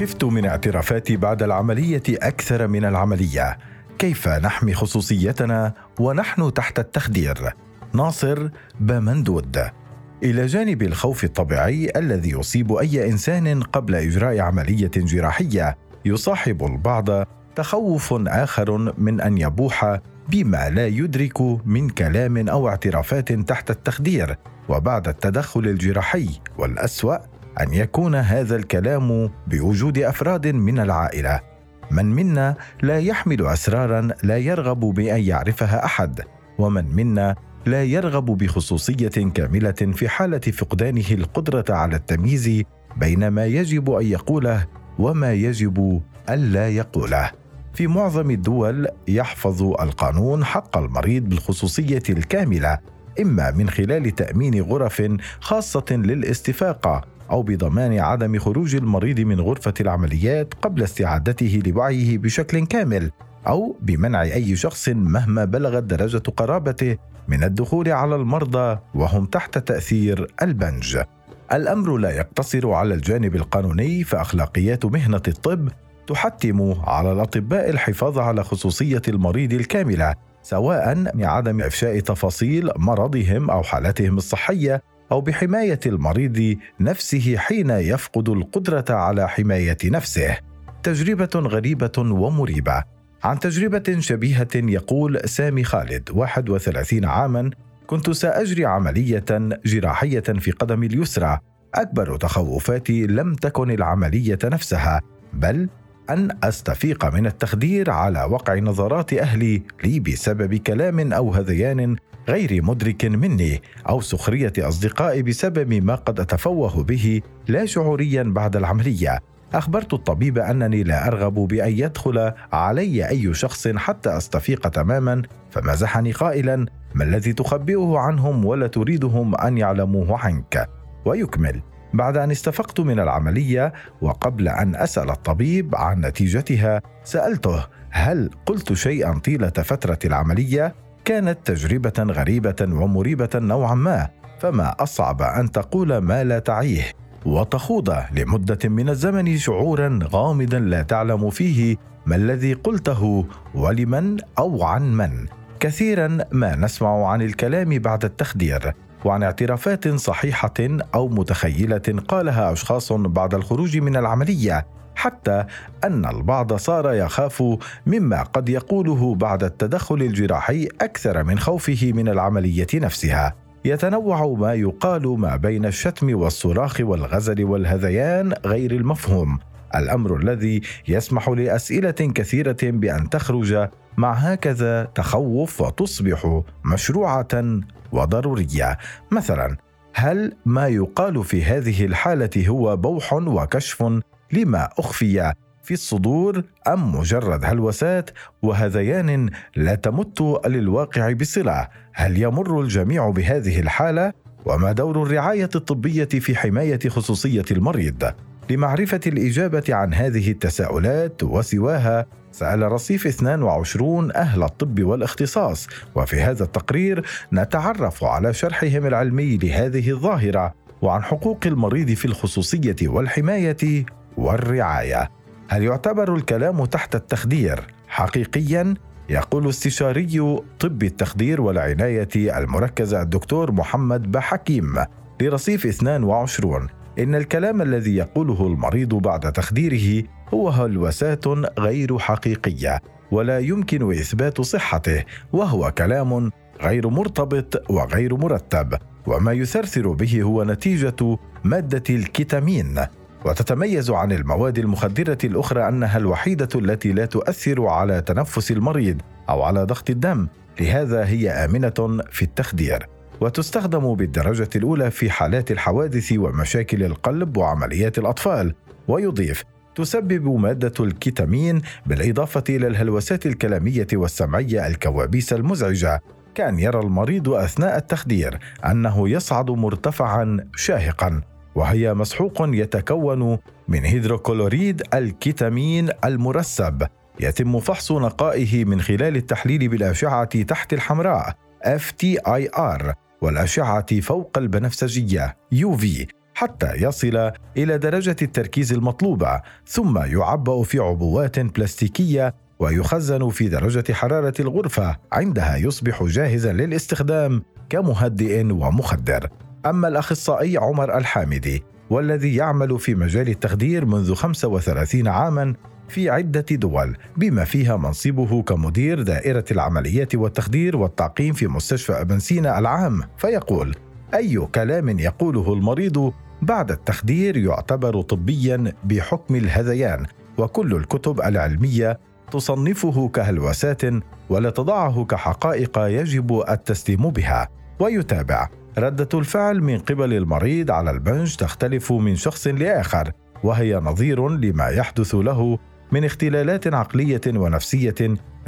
خفت من اعترافاتي بعد العملية أكثر من العملية. كيف نحمي خصوصيتنا ونحن تحت التخدير؟ ناصر بامندود إلى جانب الخوف الطبيعي الذي يصيب أي إنسان قبل إجراء عملية جراحية يصاحب البعض تخوف آخر من أن يبوح بما لا يدرك من كلام أو اعترافات تحت التخدير وبعد التدخل الجراحي والأسوأ أن يكون هذا الكلام بوجود أفراد من العائلة. من منا لا يحمل أسرارا لا يرغب بأن يعرفها أحد ومن منا لا يرغب بخصوصية كاملة في حالة فقدانه القدرة على التمييز بين ما يجب أن يقوله وما يجب الا يقوله. في معظم الدول يحفظ القانون حق المريض بالخصوصية الكاملة إما من خلال تأمين غرف خاصة للاستفاقة أو بضمان عدم خروج المريض من غرفة العمليات قبل استعادته لوعيه بشكل كامل أو بمنع أي شخص مهما بلغت درجة قرابته من الدخول على المرضى وهم تحت تأثير البنج. الأمر لا يقتصر على الجانب القانوني فأخلاقيات مهنة الطب تحتم على الأطباء الحفاظ على خصوصية المريض الكاملة سواء بعدم إفشاء تفاصيل مرضهم أو حالتهم الصحية أو بحماية المريض نفسه حين يفقد القدرة على حماية نفسه. تجربة غريبة ومريبة. عن تجربة شبيهة يقول سامي خالد 31 عاما كنت سأجري عملية جراحية في قدمي اليسرى. أكبر تخوفاتي لم تكن العملية نفسها بل أن أستفيق من التخدير على وقع نظرات أهلي لي بسبب كلام أو هذيان غير مدرك مني أو سخرية أصدقائي بسبب ما قد أتفوه به لا شعوريا بعد العملية. أخبرت الطبيب أنني لا أرغب بأن يدخل علي أي شخص حتى أستفيق تماما فمزحني قائلا ما الذي تخبئه عنهم ولا تريدهم أن يعلموه عنك؟ ويكمل بعد أن استفقت من العملية وقبل أن أسأل الطبيب عن نتيجتها سألته هل قلت شيئا طيلة فترة العملية؟ كانت تجربة غريبة ومريبة نوعا ما فما أصعب أن تقول ما لا تعيه. وتخوض لمدة من الزمن شعورا غامضا لا تعلم فيه ما الذي قلته ولمن أو عن من. كثيرا ما نسمع عن الكلام بعد التخدير. وعن اعترافات صحيحة أو متخيلة قالها أشخاص بعد الخروج من العملية حتى أن البعض صار يخاف مما قد يقوله بعد التدخل الجراحي أكثر من خوفه من العملية نفسها. يتنوع ما يقال ما بين الشتم والصراخ والغزل والهذيان غير المفهوم. الأمر الذي يسمح لأسئلة كثيرة بأن تخرج مع هكذا تخوف وتصبح مشروعة وضرورية. مثلا هل ما يقال في هذه الحالة هو بوح وكشف لما أخفي في الصدور أم مجرد هلوسات وهذيان لا تمت للواقع بصلة؟ هل يمر الجميع بهذه الحالة؟ وما دور الرعاية الطبية في حماية خصوصية المريض؟ لمعرفة الإجابة عن هذه التساؤلات وسواها سأل رصيف 22 أهل الطب والاختصاص. وفي هذا التقرير نتعرف على شرحهم العلمي لهذه الظاهرة وعن حقوق المريض في الخصوصية والحماية والرعاية. هل يعتبر الكلام تحت التخدير؟ حقيقيا يقول استشاري طب التخدير والعناية المركزة الدكتور محمد بحكيم لرصيف 22 إن الكلام الذي يقوله المريض بعد تخديره هو هلوسات غير حقيقية ولا يمكن إثبات صحته وهو كلام غير مرتبط وغير مرتب وما يثرثر به هو نتيجة مادة الكيتامين وتتميز عن المواد المخدرة الأخرى أنها الوحيدة التي لا تؤثر على تنفس المريض أو على ضغط الدم، لهذا هي آمنة في التخدير. وتستخدم بالدرجة الأولى في حالات الحوادث ومشاكل القلب وعمليات الأطفال، ويضيف: تسبب مادة الكيتامين بالإضافة إلى الهلوسات الكلامية والسمعية الكوابيس المزعجة. كان يرى المريض أثناء التخدير أنه يصعد مرتفعا شاهقا وهي مسحوق يتكون من هيدروكلوريد الكيتامين المرسب. يتم فحص نقائه من خلال التحليل بالأشعة تحت الحمراء FTIR والأشعة فوق البنفسجية UV حتى يصل إلى درجة التركيز المطلوبة ثم يعبأ في عبوات بلاستيكية ويخزن في درجة حرارة الغرفة عندها يصبح جاهزا للاستخدام كمهدئ ومخدر. أما الأخصائي عمر الحامدي والذي يعمل في مجال التخدير منذ 35 عاما في عدة دول بما فيها منصبه كمدير دائرة العمليات والتخدير والتعقيم في مستشفى أبن سينا العام فيقول أي كلام يقوله المريض بعد التخدير يعتبر طبيا بحكم الهذيان وكل الكتب العلمية تصنفه كهلوسات ولا تضعه كحقائق يجب التسليم بها ويتابع. ردة الفعل من قبل المريض على البنج تختلف من شخص لآخر وهي نظير لما يحدث له من اختلالات عقلية ونفسية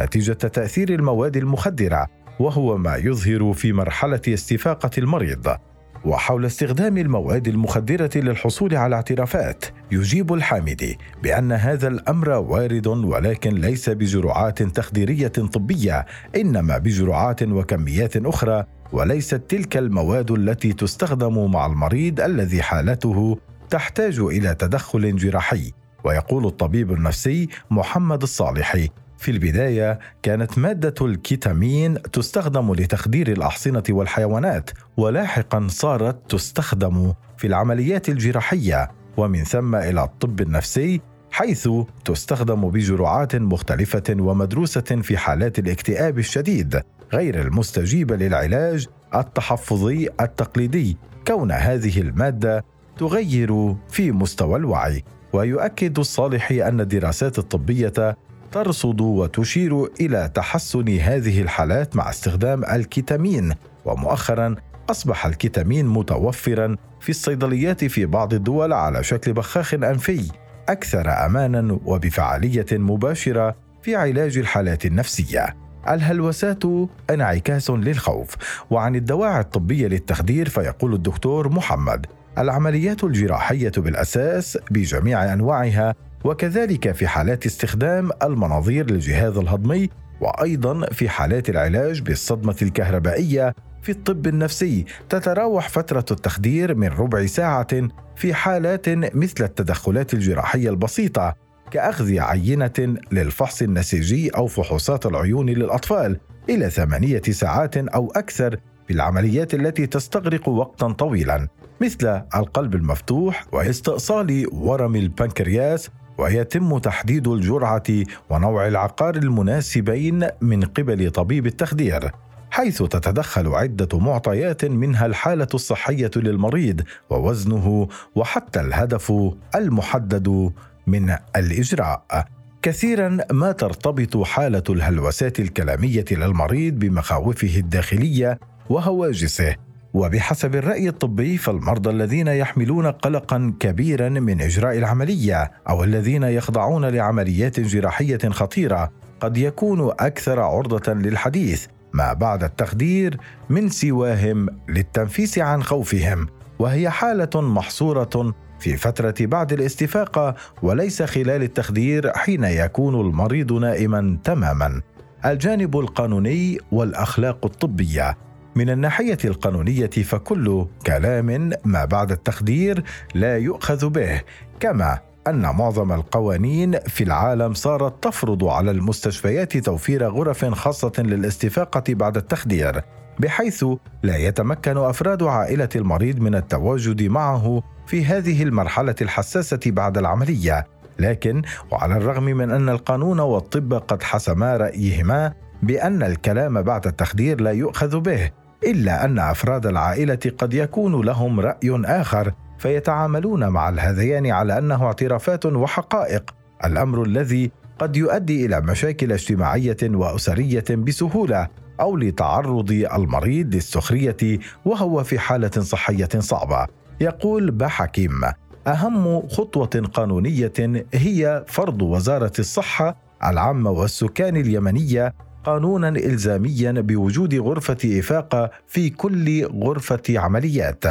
نتيجة تأثير المواد المخدرة وهو ما يظهر في مرحلة استفاقة المريض. وحول استخدام المواد المخدرة للحصول على اعترافات يجيب الحامدي بأن هذا الأمر وارد ولكن ليس بجرعات تخديرية طبية إنما بجرعات وكميات أخرى وليست تلك المواد التي تستخدم مع المريض الذي حالته تحتاج إلى تدخل جراحي. ويقول الطبيب النفسي محمد الصالحي في البداية كانت مادة الكيتامين تستخدم لتخدير الأحصنة والحيوانات ولاحقا صارت تستخدم في العمليات الجراحية ومن ثم إلى الطب النفسي حيث تستخدم بجرعات مختلفة ومدروسة في حالات الاكتئاب الشديد غير المستجيبة للعلاج التحفظي التقليدي كون هذه المادة تغير في مستوى الوعي. ويؤكد الصالحي أن الدراسات الطبية ترصد وتشير إلى تحسن هذه الحالات مع استخدام الكيتامين ومؤخرا أصبح الكيتامين متوفرا في الصيدليات في بعض الدول على شكل بخاخ أنفي أكثر امانا وبفعالية مباشرة في علاج الحالات النفسية. الهلوسات انعكاس للخوف وعن الدواعي الطبية للتخدير فيقول الدكتور محمد. العمليات الجراحية بالأساس بجميع أنواعها وكذلك في حالات استخدام المناظير للجهاز الهضمي وأيضا في حالات العلاج بالصدمة الكهربائية في الطب النفسي تتراوح فترة التخدير من ربع ساعة في حالات مثل التدخلات الجراحية البسيطة كأخذ عينة للفحص النسيجي أو فحوصات العيون للأطفال إلى ثمانية ساعات أو أكثر في العمليات التي تستغرق وقتا طويلا. مثل القلب المفتوح واستئصال ورم البنكرياس ويتم تحديد الجرعة ونوع العقار المناسبين من قبل طبيب التخدير حيث تتدخل عدة معطيات منها الحالة الصحية للمريض ووزنه وحتى الهدف المحدد من الإجراء. كثيرا ما ترتبط حالة الهلوسات الكلامية للمريض بمخاوفه الداخلية وهواجسه. وبحسب الرأي الطبي فالمرضى الذين يحملون قلقا كبيرا من إجراء العملية أو الذين يخضعون لعمليات جراحية خطيرة قد يكونوا أكثر عرضة للحديث ما بعد التخدير من سواهم للتنفيس عن خوفهم وهي حالة محصورة في فترة بعد الاستفاقة وليس خلال التخدير حين يكون المريض نائما تماما. الجانب القانوني والأخلاق الطبية من الناحية القانونية فكل كلام ما بعد التخدير لا يؤخذ به كما أن معظم القوانين في العالم صارت تفرض على المستشفيات توفير غرف خاصة للاستفاقة بعد التخدير بحيث لا يتمكن أفراد عائلة المريض من التواجد معه في هذه المرحلة الحساسة بعد العملية. لكن وعلى الرغم من أن القانون والطب قد حسما رأيهما بأن الكلام بعد التخدير لا يؤخذ به إلا أن أفراد العائلة قد يكون لهم رأي آخر فيتعاملون مع الهذيان على أنه اعترافات وحقائق. الأمر الذي قد يؤدي إلى مشاكل اجتماعية وأسرية بسهولة أو لتعرض المريض للسخرية وهو في حالة صحية صعبة. يقول بحكيم أهم خطوة قانونية هي فرض وزارة الصحة العامة والسكان اليمنية قانونا إلزاميا بوجود غرفة إفاقة في كل غرفة عمليات.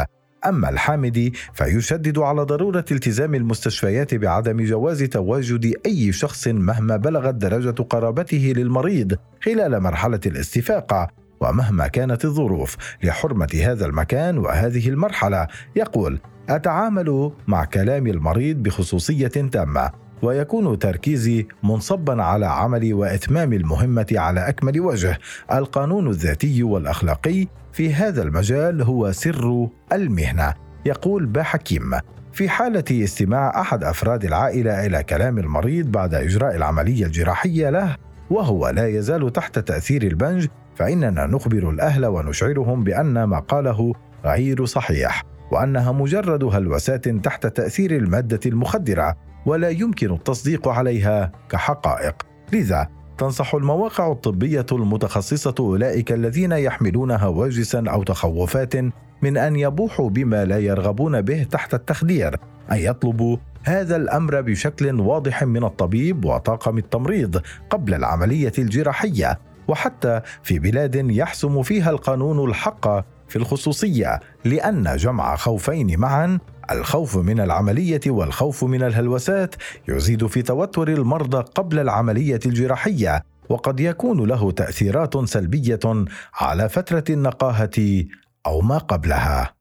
أما الحامدي فيشدد على ضرورة التزام المستشفيات بعدم جواز تواجد أي شخص مهما بلغت درجة قرابته للمريض خلال مرحلة الاستفاقة. ومهما كانت الظروف لحرمة هذا المكان وهذه المرحلة يقول أتعامل مع كلام المريض بخصوصية تامة ويكون تركيزي منصبا على عملي وإتمام المهمة على أكمل وجه. القانون الذاتي والأخلاقي في هذا المجال هو سر المهنة يقول باحكيم في حالة استماع أحد أفراد العائلة إلى كلام المريض بعد إجراء العملية الجراحية له وهو لا يزال تحت تأثير البنج فإننا نخبر الأهل ونشعرهم بأن ما قاله غير صحيح وأنها مجرد هلوسات تحت تأثير المادة المخدرة ولا يمكن التصديق عليها كحقائق. لذا تنصح المواقع الطبية المتخصصة أولئك الذين يحملون هواجسا أو تخوفات من أن يبوحوا بما لا يرغبون به تحت التخدير أن يطلبوا هذا الأمر بشكل واضح من الطبيب وطاقم التمريض قبل العملية الجراحية. وحتى في بلاد يحسم فيها القانون الحق في الخصوصية لأن جمع خوفين معا الخوف من العملية والخوف من الهلوسات يزيد في توتر المرضى قبل العملية الجراحية وقد يكون له تأثيرات سلبية على فترة النقاهة أو ما قبلها.